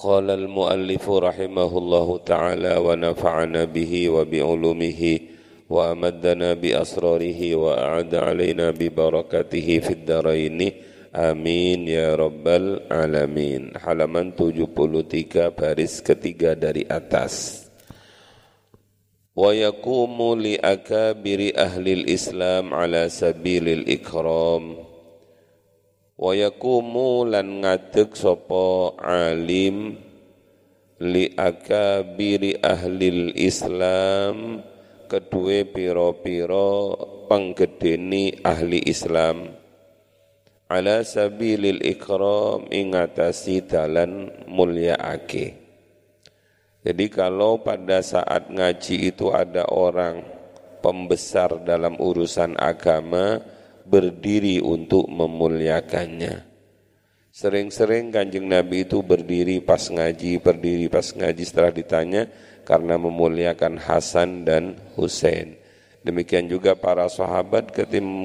قال المؤلف رحمه الله تعالى ونفعنا به وبعلومه وأمدنا بأسراره وأعد علينا ببركته في الدارين Amin ya rabbal alamin. Halaman 73 baris ketiga dari atas. Wa yakumu li akabiri ahli islam ala sabilil ikram. Wa yakumu lan ngadeg sapa alim li akabiri ahli islam kedue piro-piro penggedeni ahli Islam ala sabilil ikram ingatasi dalan ake. Jadi kalau pada saat ngaji itu ada orang pembesar dalam urusan agama berdiri untuk memuliakannya. Sering-sering kanjeng Nabi itu berdiri pas ngaji, berdiri pas ngaji setelah ditanya karena memuliakan Hasan dan Hussein. Demikian juga para sahabat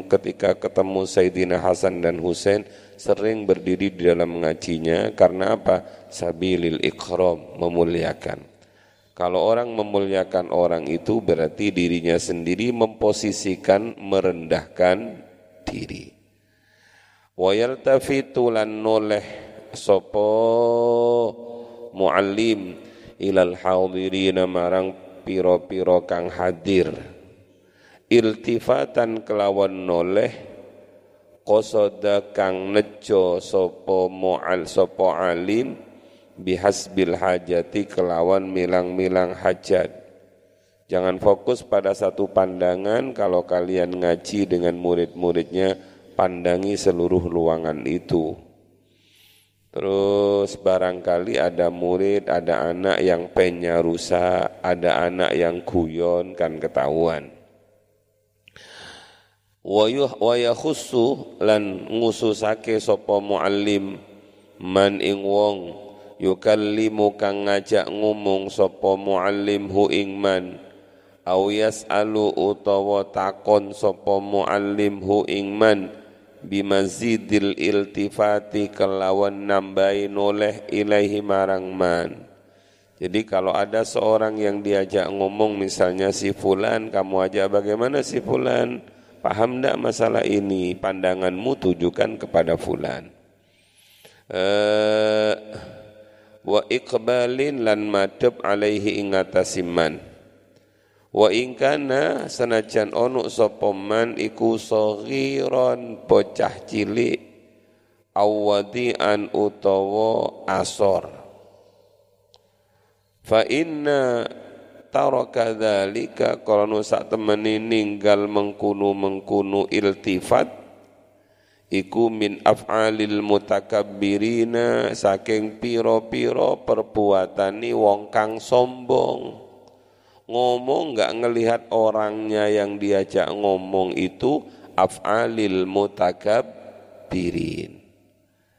ketika ketemu Sayyidina Hasan dan Husain sering berdiri di dalam mengajinya karena apa? Sabilil ikram, memuliakan. Kalau orang memuliakan orang itu berarti dirinya sendiri memposisikan merendahkan diri. Wa yaltafitu lan noleh sopo muallim ilal hadirina marang piro-piro kang hadir iltifatan kelawan noleh qasada kang nejo sapa mu'al sapa alim bihasbil hajati kelawan milang-milang hajat jangan fokus pada satu pandangan. Kalau kalian ngaji dengan murid-muridnya pandangi seluruh ruangan itu. Terus barangkali ada murid, ada anak yang penya rusak, ada anak yang guyon kan ketahuan. Wa yakhussu lan ngususake sapa muallim man ing wong yukallimu kang ngajak ngomong sapa muallim hu ing man au yasalu utawa takon sapa muallim hu ing man bimazidil iltifati kelawan nambahi noleh ilaihi marang man jadi kalau ada seorang yang diajak ngomong misalnya si fulan kamu aja bagaimana si fulan Paham tidak masalah ini? Pandanganmu tujukan kepada fulan. Uh, wa iqbalin lan madhab alaihi ingatasiman. Wa ingkana senajan ono sopoman iku saghiran bocah cilik awadian utawa asor. Fa inna taraka dzalika kalau sak temeni ninggal mengkunu mengkunu iltifat iku min af'alil mutakabbirina saking piro-piro perbuatani wong kang sombong ngomong enggak ngelihat orangnya yang diajak ngomong itu af'alil mutakabbirin.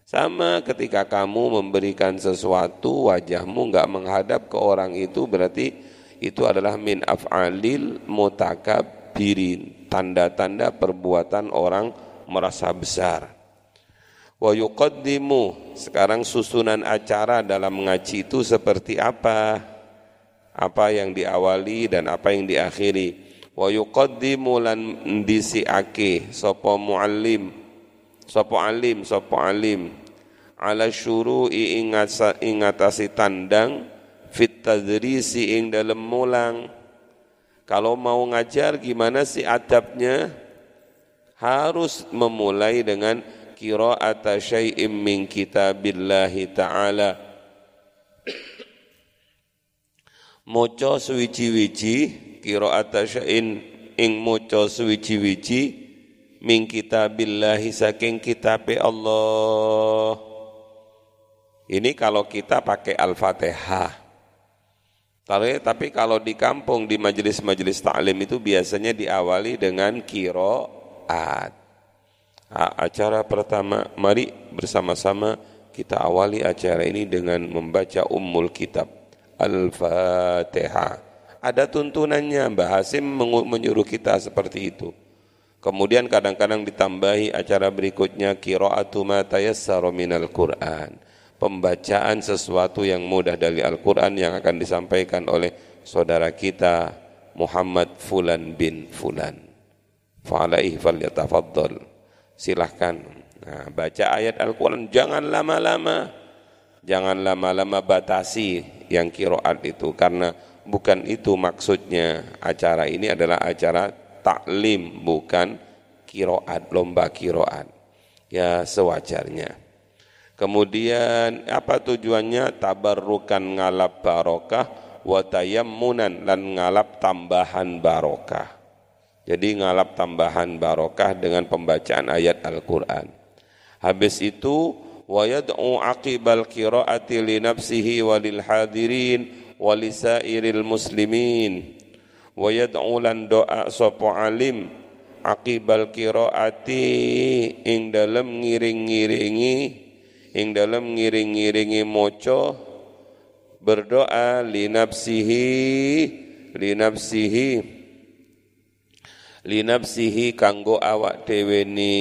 Sama ketika kamu memberikan sesuatu wajahmu enggak menghadap ke orang itu berarti itu adalah min af'alil mutakabbirin tanda-tanda perbuatan orang merasa besar. Wa yuqaddimu sekarang susunan acara dalam mengaji itu seperti apa apa yang diawali dan apa yang diakhiri. Wa yuqaddimu lan disiake sapa muallim sapa alim sapa alim. Ala syuru'i ingatasi tandang fit tadrisi ing dalam mulang. Kalau mau ngajar gimana sih adabnya? Harus memulai dengan qira'ata syai'im min kitabillahi ta'ala moco suwiji-wiji qira'ata syai'in ing moco suwiji-wiji min kitabillahi saking kitabe Allah. Ini kalau kita pakai Al-Fatihah. Tapi, tapi kalau di kampung di majelis-majelis taklim itu biasanya diawali dengan kiroat. Acara pertama, mari bersama-sama kita awali acara ini dengan membaca Ummul Kitab Al-Fatihah. Ada tuntunannya, Mbah Hasim menyuruh kita seperti itu. Kemudian kadang-kadang ditambahi acara berikutnya kiroatu ma tayassara minal Qur'an pembacaan sesuatu yang mudah dari Al-Quran yang akan disampaikan oleh saudara kita Muhammad Fulan bin Fulan. Fa'alaihi falyatafaddal. Silahkan. Nah, baca ayat Al-Quran jangan lama-lama. Jangan lama-lama batasi yang kiroat itu. Karena bukan itu maksudnya. Acara ini adalah acara taklim, bukan kiroat, lomba kiroat. Ya sewajarnya. Kemudian apa tujuannya? Tabarrukan ngalap barokah watayammunan dan ngalap tambahan barokah. Jadi ngalap tambahan barokah dengan pembacaan ayat Al-Quran. Habis itu li nafsihi walil hadirin walisairil muslimin. Wa yad'u lan doa sapa alim aqibal qiraati ing dalem ngiring-ngiringi ing dalam ngiring-ngiringi moco berdoa li nafsihi li nafsihi li nafsihi kanggo awak dhewe ni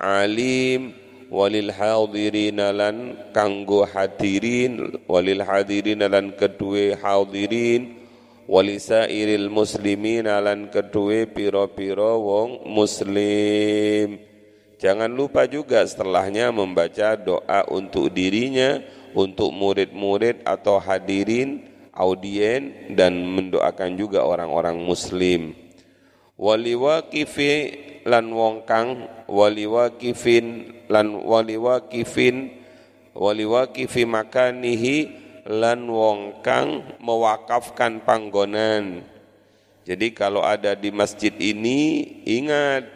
alim walil hadirin lan kanggo hadirin walil hadirin lan kedue hadirin walisairil muslimin lan kedue piro-piro wong muslim Jangan lupa juga setelahnya membaca doa untuk dirinya, untuk murid-murid atau hadirin, audien dan mendoakan juga orang-orang muslim. Waliwakifi lan wong kang waliwakifin lan waliwakifin waliwakifi makanihi lan wong kang mewakafkan panggonan. Jadi kalau ada di masjid ini ingat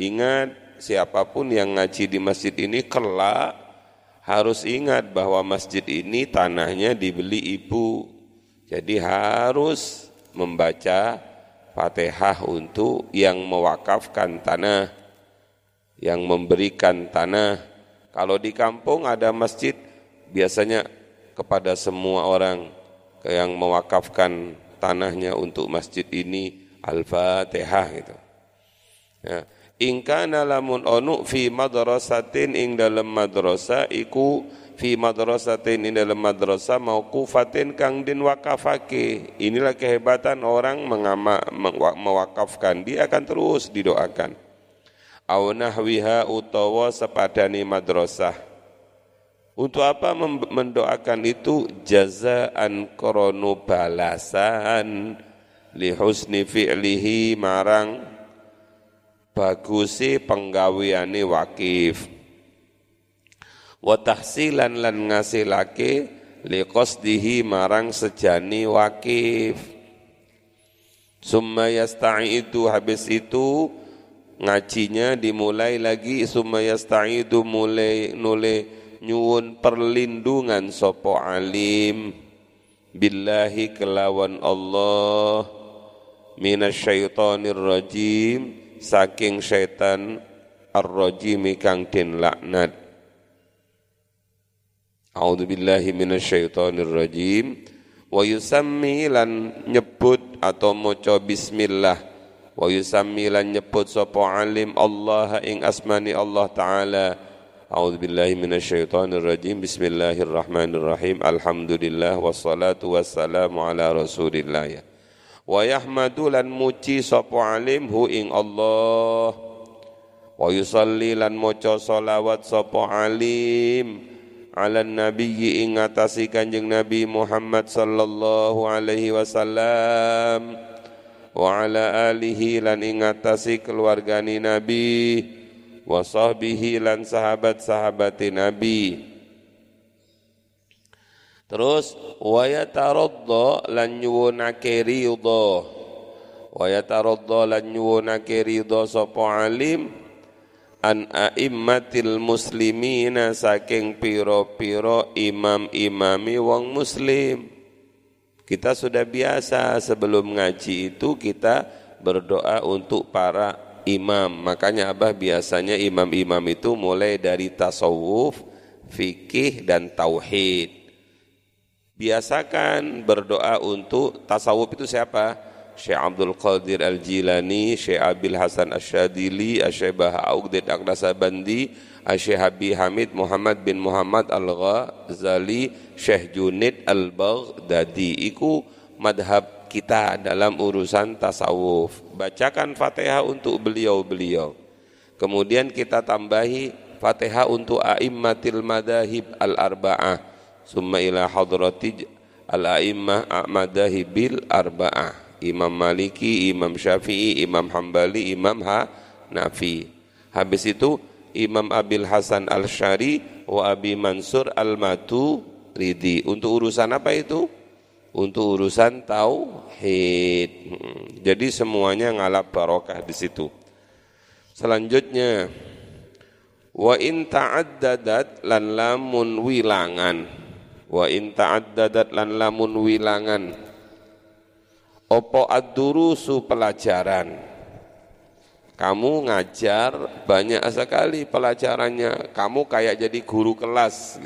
ingat siapa pun yang ngaji di masjid ini kelak harus ingat bahwa masjid ini tanahnya dibeli ibu. Jadi harus membaca Fatihah untuk yang mewakafkan tanah, yang memberikan tanah. Kalau di kampung ada masjid, biasanya kepada semua orang yang mewakafkan tanahnya untuk masjid ini Al-Fatihah gitu. Ya, ingkana lamun onu fi madrasatin ing dalam madrasah iku fi madrasatin ing dalam madrasah mauqufatin kang din wakafake inilah kehebatan orang mengama, mewakafkan dia akan terus didoakan au nahwiha utawa sepadani madrasah. Untuk apa mendoakan itu? Jazaan krono balasan li husni fi'lihi marang bagusi penggaweane wakif wa tahsilan lan ngasilake liqasdihi marang sejani wakif summa yasta'idu habis itu ngajinya dimulai lagi summa yasta'idu mulai nule nyuwun perlindungan sopo alim. Billahi kelawan Allah. Minasyaitonir rajim. Saking syaitan ar-rajim kang den laknat. A'udzu billahi minasyaitonir rajim. Wa yusammi lan nyebut atau maca bismillah wa yusammi lan nyebut sapa alim Allah ing asmani Allah taala. A'udzu billahi minasyaitonir rajim Bismillahirrahmanirrahim. Alhamdulillah wassalatu wassalamu ala Rasulillah. Ya wa yahmadu lan muji sapa alim hu ing Allah. Wa yusalli lan maca selawat sapa alim ala nabiyyi ing atasi kanjeng nabi Muhammad sallallahu alaihi wasallam wa ala alihi lan ing atasi keluargani nabi wa sahbihi lan sahabat-sahabati nabi Terus wa yataradda lan nyuwunake ridha. Wa yataradda lan nyuwunake ridha sapa alim an aimmatil muslimina saking piro-piro imam-imami wong muslim. Kita sudah biasa sebelum ngaji itu kita berdoa untuk para imam. Makanya Abah biasanya imam-imam itu mulai dari tasawuf, fikih dan tauhid. Biasakan berdoa untuk tasawuf itu siapa? Syekh Abdul Qadir Al-Jilani, Syekh Abil Hasan Asyadili, Syekh Baha Augdid Bandi, Syekh Habib Hamid Muhammad bin Muhammad Al-Ghazali, Syekh Junid Al-Baghdadi. Iku madhab kita dalam urusan tasawuf. Bacakan Fatihah untuk beliau-beliau. Kemudian kita tambahi Fatihah untuk a'immatil madahib al-arba'ah. Summa ila hadrati al-a'immah a'madahibil arba'ah. Imam Maliki, Imam Syafi'i, Imam Hambali, Imam Hanafi. Habis itu Imam Abil Hasan Al-Syari wa Abi Mansur Al-Maturidi. Untuk urusan apa itu? Untuk urusan tauhid. Hmm. Jadi semuanya ngalap barokah di situ. Selanjutnya wa in ta'addadat lan lamun wilangan wa in ta'addadat lan lamun wilangan opo ad-durusu pelajaran? Kamu ngajar banyak sekali pelajarannya. Kamu kayak jadi guru kelas.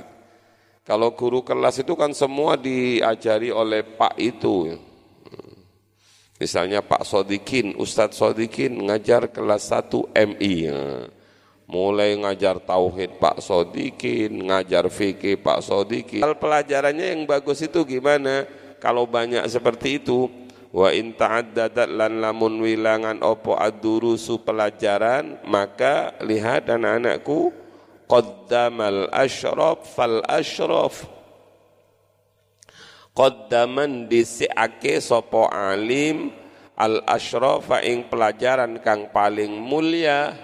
Kalau guru kelas itu kan semua diajari oleh pak itu. Misalnya Pak Sodikin Ustadz Sodikin ngajar kelas 1 MI mulai ngajar tauhid Pak Sodikin, ngajar fikih Pak Sodikin. Hal pelajarannya yang bagus itu gimana? Kalau banyak seperti itu, wa in ta'addadat lan lamun wilangan opo adurusu pelajaran, maka lihat anak-anakku qaddamal asyraf fal asyraf qaddaman disiake sopo alim al asyrafa ing pelajaran kang paling mulia.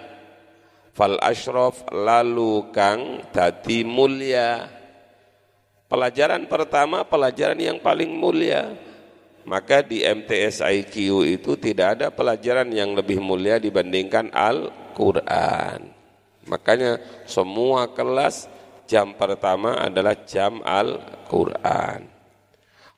Fal ashraf lalu kang dadi mulia. Pelajaran pertama pelajaran yang paling mulia maka di MTS IQ itu tidak ada pelajaran yang lebih mulia dibandingkan Al-Quran. Makanya semua kelas jam pertama adalah jam Al-Quran.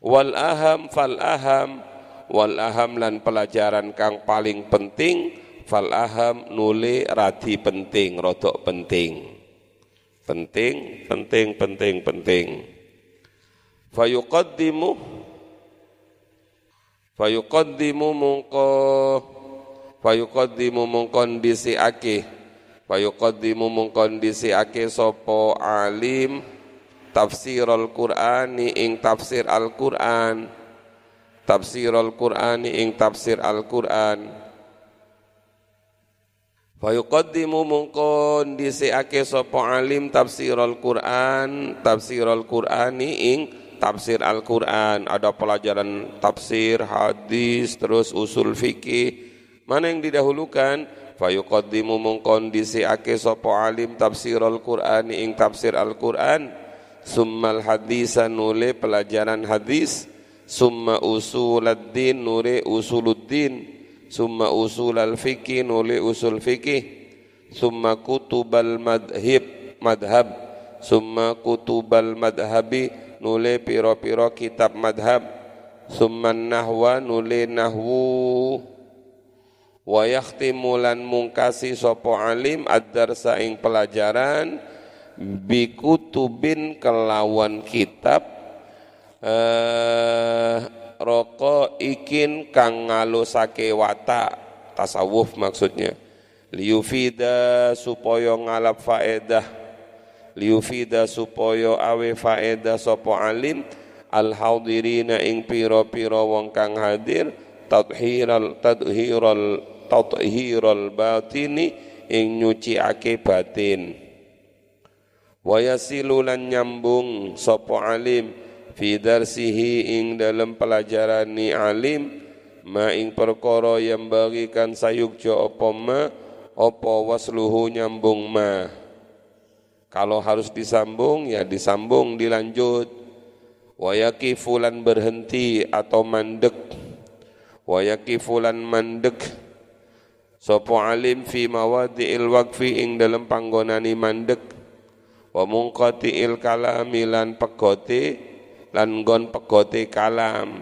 Wal aham fal aham. Wal aham lan pelajaran kang paling penting fal aham nuli radi penting rodok penting. Penting penting penting penting. Fayuqaddimu fayuqaddimu mungko. Fayuqaddimu mungkondisi ake fayuqaddimu mungkondisi ake sopo alim tafsirul qur'ani ing tafsir al-qur'an. Tafsirul qur'ani ing tafsir al-qur'an. Wa yuqaddimu mungkon disiake sapa alim tafsirul Quran, tafsirul Qur'ani ing tafsir Al-Qur'an. Ada pelajaran tafsir, hadis, terus usul fikih. Mana yang didahulukan? Fa yuqaddimu mungkon disiake sapa alim tafsirul Qur'ani ing tafsir Al-Qur'an. Summal hadisa nule pelajaran hadis, summa usuluddin nure usuluddin summa usul al fikih nuli usul fikih summa kutubal madhib madhab summa kutubal madhabi nuli piro-piro kitab madhab. Summa nahwa nuli nahwu. Wa yakhtimu lan mungkasi sopo alim ad-darsa ing pelajaran bi kutubin kelawan kitab eh, roko ikin kang ngalusake watak. Tasawuf maksudnya. Liufida supaya ngalap faedah liufida supaya awe faedah sopo alim al haudirina ing piro-piro wong kang hadir tadhiral tadhiral tadhiral batini ing nyuciake batin. Wayasilulan nyambung sopo alim fi darsihi ing dalam pelajaran ni alim ma ing perkara yang bagikan sayukjo apa ma apa wasluhu nyambung ma kalau harus disambung ya disambung dilanjut wayaki fulan berhenti atau mandek wayaki fulan mandek sopo alim fi mawadi'il waqfi ing dalam panggonani mandek wa il kalami lan pegote lan gon pegote kalam.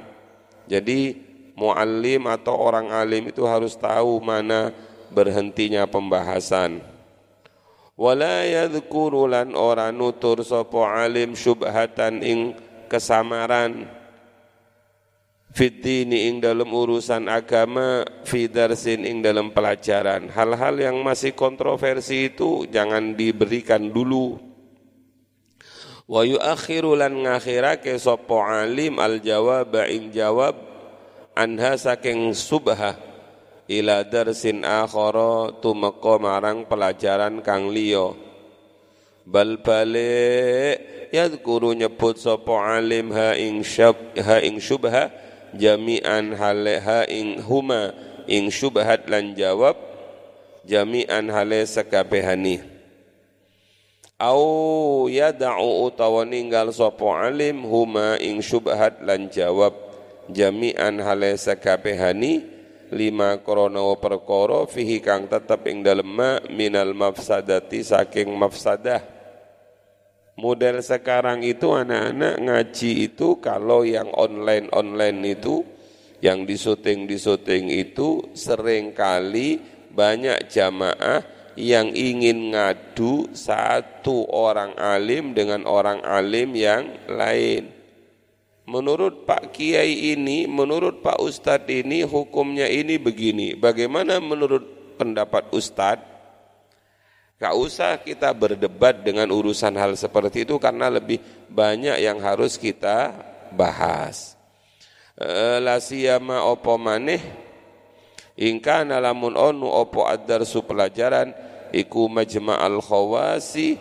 Jadi muallim atau orang alim itu harus tahu mana berhentinya pembahasan. Wala yadhkuru lan ora nutur sapa alim syubhatan ing kesamaran Fitini ing dalam urusan agama, fidarsin ing dalam pelajaran. Hal-hal yang masih kontroversi itu jangan diberikan dulu. Wa yuakhiru lan ngakhirake sapa alim al jawab ing jawab anha saking subha ila darsin akhara tumeka marang pelajaran kang liya. Bal balik yadhkuru nyebut sapa alim ha ing syab ha ing syubha jami'an hale ha ing huma ing syubhat lan jawab jami'an hale sakabehani au yada'u utawa ninggal sapa alim huma ing syubhat lan jawab jami'an hale sakabehani lima krono perkoro fihi kang tetep ing dalem minal mafsadati saking mafsadah. Model sekarang itu anak-anak ngaji itu kalau yang online-online itu yang disuting-disuting itu sering kali banyak jamaah yang ingin ngadu satu orang alim dengan orang alim yang lain menurut Pak Kiai ini, menurut Pak Ustadz ini, hukumnya ini begini. Bagaimana menurut pendapat Ustadz? Gak usah kita berdebat dengan urusan hal seperti itu karena lebih banyak yang harus kita bahas. E, la siyama opo maneh ingka nalamun onu opo ad-darsu pelajaran iku majma'al khawasi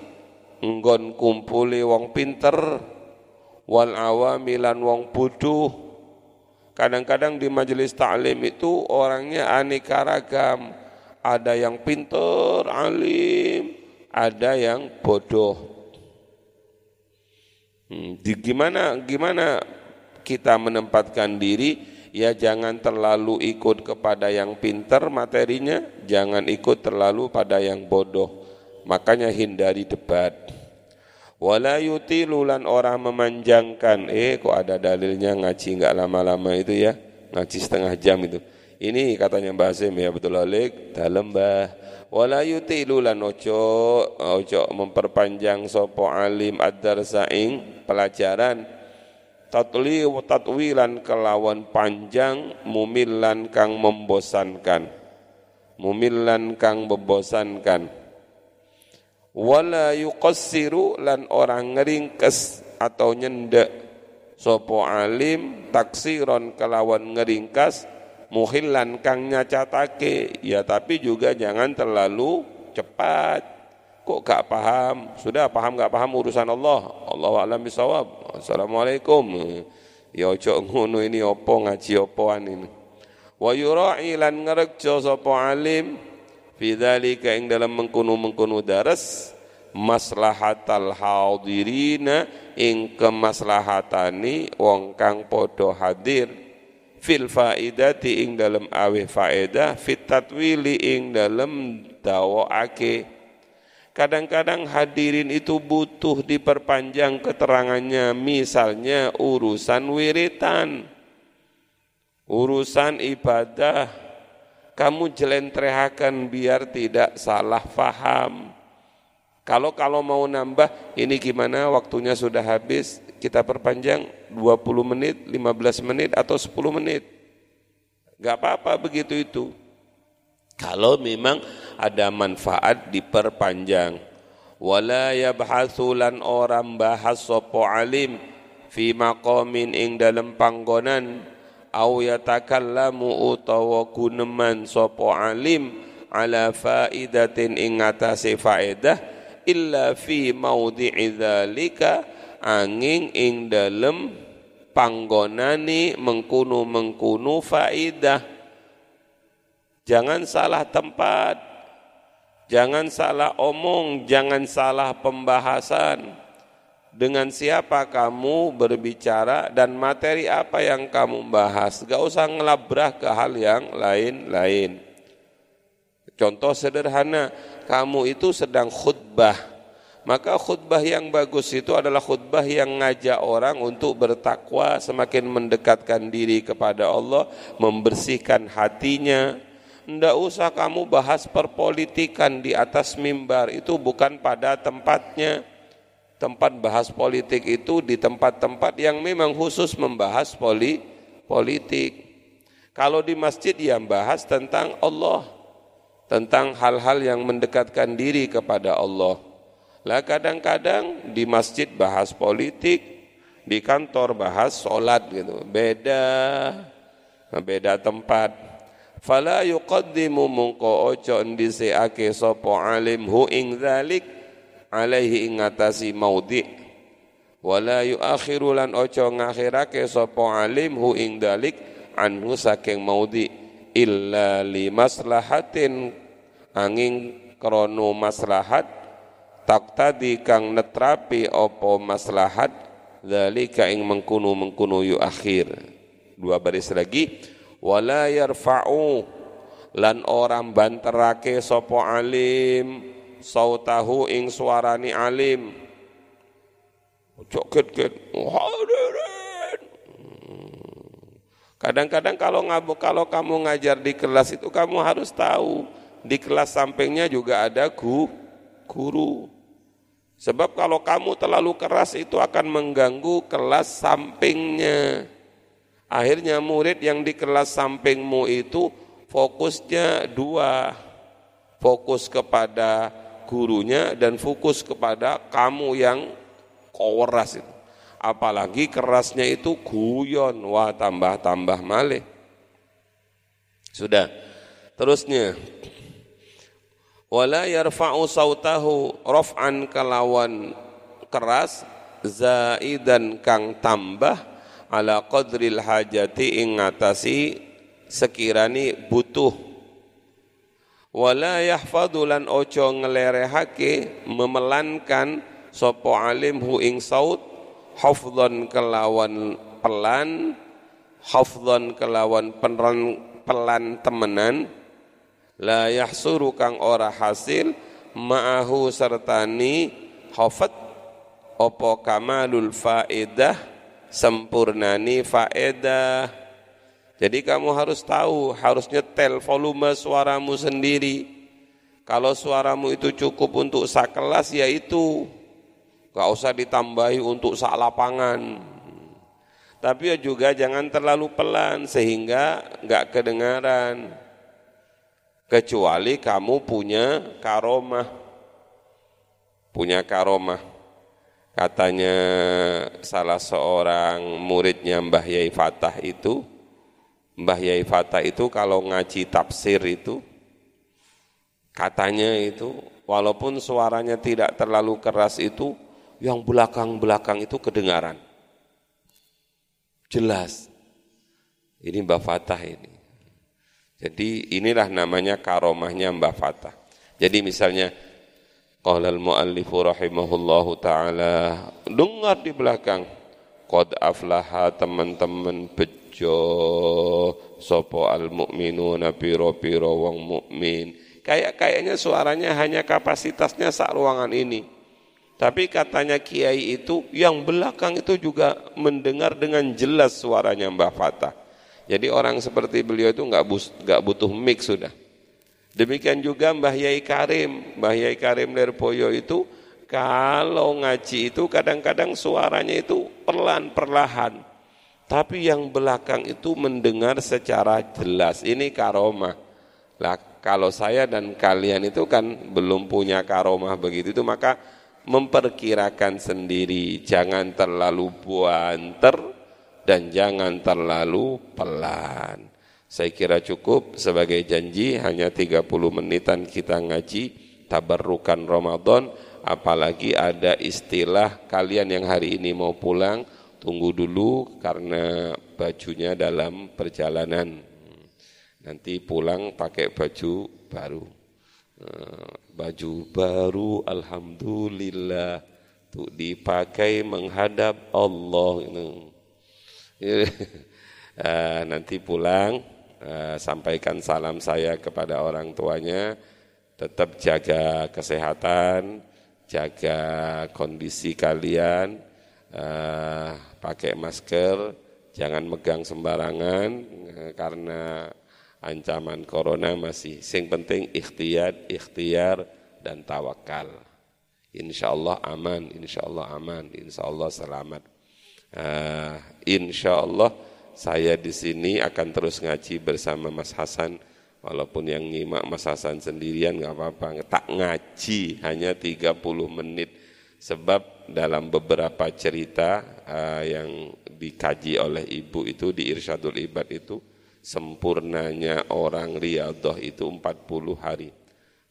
nggon kumpuli wong pinter wal awamilan wong bodoh. Kadang-kadang di majelis taklim itu orangnya aneka ragam. Ada yang pinter, alim, ada yang bodoh. Hmm, di gimana gimana kita menempatkan diri ya jangan terlalu ikut kepada yang pinter materinya, jangan ikut terlalu pada yang bodoh. Makanya hindari debat wala yutilulan orang memanjangkan. Eh kok ada dalilnya ngaji nggak lama-lama itu ya? Ngaji setengah jam itu. Ini katanya Mbah Hasim ya betul alik? Dalam Mbah. Wala yutilulan ojo ojo memperpanjang sopo alim adar saing pelajaran. Tatli tatwilan kelawan panjang mumilan kang membosankan. Mumilan kang membosankan wala yuqassiru lan orang ngeringkes atau nyendek. Sopo alim taksiron kelawan ngeringkas muhillan kang nyacatake. Ya tapi juga jangan terlalu cepat. Kok gak paham? Sudah paham gak paham urusan Allah? Allah alam bisawab assalamualaikum. Ya ojo ngono ini opo ngaji opoan ini. Wa yura'i lan ngerekjo sopo alim Fidzalika ing dalam mengkunu-mengkunu daras maslahatal hadirina ing kemaslahatani wong kang padha hadir. Fil faidati ing dalam awe faedah fit tatwili ing dalam dawaake kadang-kadang hadirin itu butuh diperpanjang keterangannya misalnya urusan wiritan urusan ibadah kamu jelentrehakan biar tidak salah faham. Kalau kalau mau nambah, ini gimana waktunya sudah habis, kita perpanjang 20 menit, 15 menit, atau 10 menit. Gak apa-apa begitu itu. Kalau memang ada manfaat diperpanjang. Wala yabhathulan orang bahas sopo alim fi maqamin ing dalam panggonan au yatakallamu utawa guneman sapa alim ala faidatin ing atase faedah illa fi maudhi'i dzalika angin ing dalem panggonani mengkunu-mengkunu faidah jangan salah tempat jangan salah omong jangan salah pembahasan dengan siapa kamu berbicara dan materi apa yang kamu bahas. Gak usah ngelabrah ke hal yang lain-lain. Contoh sederhana, kamu itu sedang khutbah. Maka khutbah yang bagus itu adalah khutbah yang ngajak orang untuk bertakwa, semakin mendekatkan diri kepada Allah, membersihkan hatinya. Tidak usah kamu bahas perpolitikan di atas mimbar, itu bukan pada tempatnya tempat bahas politik itu di tempat-tempat yang memang khusus membahas poli, politik. Kalau di masjid yang bahas tentang Allah, tentang hal-hal yang mendekatkan diri kepada Allah. Lah kadang-kadang di masjid bahas politik, di kantor bahas sholat gitu. Beda, beda tempat. Fala yuqaddimu mungko ojo ndhisikake sapa alim hu ing dzalik alaihi ing ngatasi maudhi wala yuakhiru lan ojo ngakhirake sapa alim hu ing dzalik anhu saking maudhi illa li maslahatin angin krono maslahat tak tadi kang netrapi opo maslahat dzalika ing mengkunu mengkunu yu akhir. Dua baris lagi wala yarfa'u lan orang banterake sopo alim sautahu ing suarani alim. Ojo ket Kadang-kadang kalau ngabu kalau kamu ngajar di kelas itu kamu harus tahu. Di kelas sampingnya juga ada gu, guru. Sebab kalau kamu terlalu keras itu akan mengganggu kelas sampingnya. Akhirnya murid yang di kelas sampingmu itu fokusnya dua, fokus kepada gurunya dan fokus kepada kamu yang keras itu. Apalagi kerasnya itu guyon, wah tambah-tambah malih. Sudah. Terusnya, wala yarfa'u sautahu raf'an kalawan keras zaidan kang tambah ala qadril hajati ing ngatasi sekirani butuh wala yahfadhu lan ojo ngelerehake memelankan sopo alim hu ing saut hafdhan kelawan pelan hafdhan kelawan pelan pelan temenan la yahsuru kang ora hasil ma'ahu sertani hafat opo kamalul faedah sempurnani faedah. Jadi kamu harus tahu, harus nyetel volume suaramu sendiri. Kalau suaramu itu cukup untuk sak kelas ya itu. Gak usah ditambahi untuk sak lapangan. Tapi ya juga jangan terlalu pelan sehingga gak kedengaran. Kecuali kamu punya karomah. Punya karomah. Katanya salah seorang muridnya Mbah Yai Fatah itu, Mbah Yai Fatah itu kalau ngaji tafsir itu, katanya itu, walaupun suaranya tidak terlalu keras itu, yang belakang-belakang itu kedengaran. Jelas. Ini Mbah Fatah ini. Jadi inilah namanya karomahnya Mbah Fatah. Jadi misalnya Qala al-muallifu rahimahullahu taala dengar di belakang qad aflaha teman-teman bejo sopo al-mu'minuna piro-piro wong mukmin kayak kayaknya suaranya hanya kapasitasnya sak ruangan ini. Tapi katanya kiai itu yang belakang itu juga mendengar dengan jelas suaranya Mbah Fatah. Jadi orang seperti beliau itu nggak butuh mic sudah. Demikian juga Mbah Yai Karim, Mbah Yai Karim Lerpoyo itu kalau ngaji itu kadang-kadang suaranya itu perlahan perlahan. Tapi yang belakang itu mendengar secara jelas. Ini karomah. Lah kalau saya dan kalian itu kan belum punya karomah begitu itu maka memperkirakan sendiri jangan terlalu buanter dan jangan terlalu pelan. Saya kira cukup sebagai janji hanya 30 menitan kita ngaji tabarrukan Ramadan apalagi ada istilah kalian yang hari ini mau pulang tunggu dulu karena bajunya dalam perjalanan. Nanti pulang pakai baju baru. Eh, baju baru alhamdulillah. Untuk dipakai menghadap Allah. Eh, nanti pulang Eh, sampaikan salam saya kepada orang tuanya, tetap jaga kesehatan, jaga kondisi kalian, uh, pakai masker, jangan megang sembarangan uh, karena ancaman corona masih. Sing penting ikhtiar, ikhtiar dan tawakal. Insya Allah aman, insya Allah aman, insya Allah selamat. Uh, insya Allah saya di sini akan terus ngaji bersama Mas Hasan walaupun yang nyimak Mas Hasan sendirian nggak apa-apa tak ngaji hanya 30 menit sebab dalam beberapa cerita uh, yang dikaji oleh ibu itu di Irsyadul Ibad itu sempurnanya orang riadah itu 40 hari.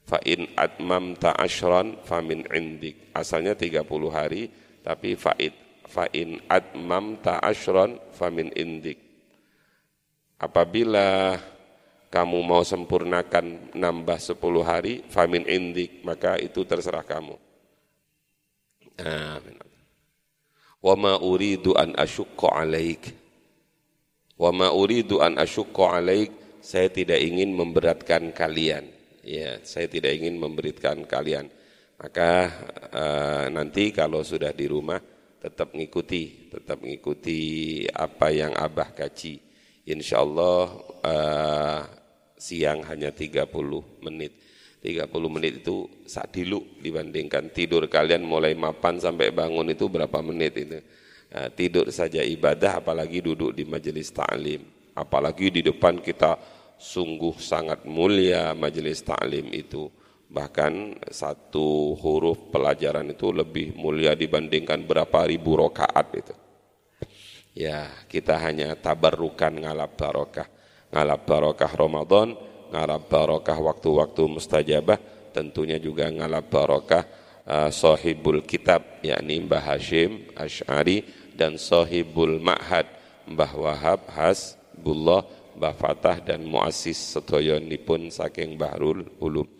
Fa in atmam ta'ashran famin indik. Asalnya 30 hari tapi faid fa in atmam ta'ashran famin indik. Apabila kamu mau sempurnakan nambah 10 hari famin indik maka itu terserah kamu Amin. Wa ma uridu an asyukka alaik. Wa ma uridu an. Saya tidak ingin memberatkan kalian. Ya, saya tidak ingin memberatkan kalian. Maka uh, nanti kalau sudah di rumah tetap mengikuti, tetap mengikuti apa yang Abah kaji. Insyaallah uh, siang hanya 30 menit. 30 menit itu sak dilu dibandingkan tidur kalian mulai mapan sampai bangun itu berapa menit itu. Nah, tidur saja ibadah apalagi duduk di majelis ta'lim. Apalagi di depan kita sungguh sangat mulia majelis ta'lim itu. Bahkan satu huruf pelajaran itu lebih mulia dibandingkan berapa ribu rokaat itu. Ya, kita hanya tabarrukan ngalap barokah. Ngalap barokah Ramadan, ngalap barokah waktu-waktu mustajabah tentunya juga ngalap barokah uh, sahibul kitab yakni Mbah Hashim Ash'ari dan sahibul ma'had Mbah Wahab Hasbullah Mbah Fatah dan muassis pun saking Bahrul Ulum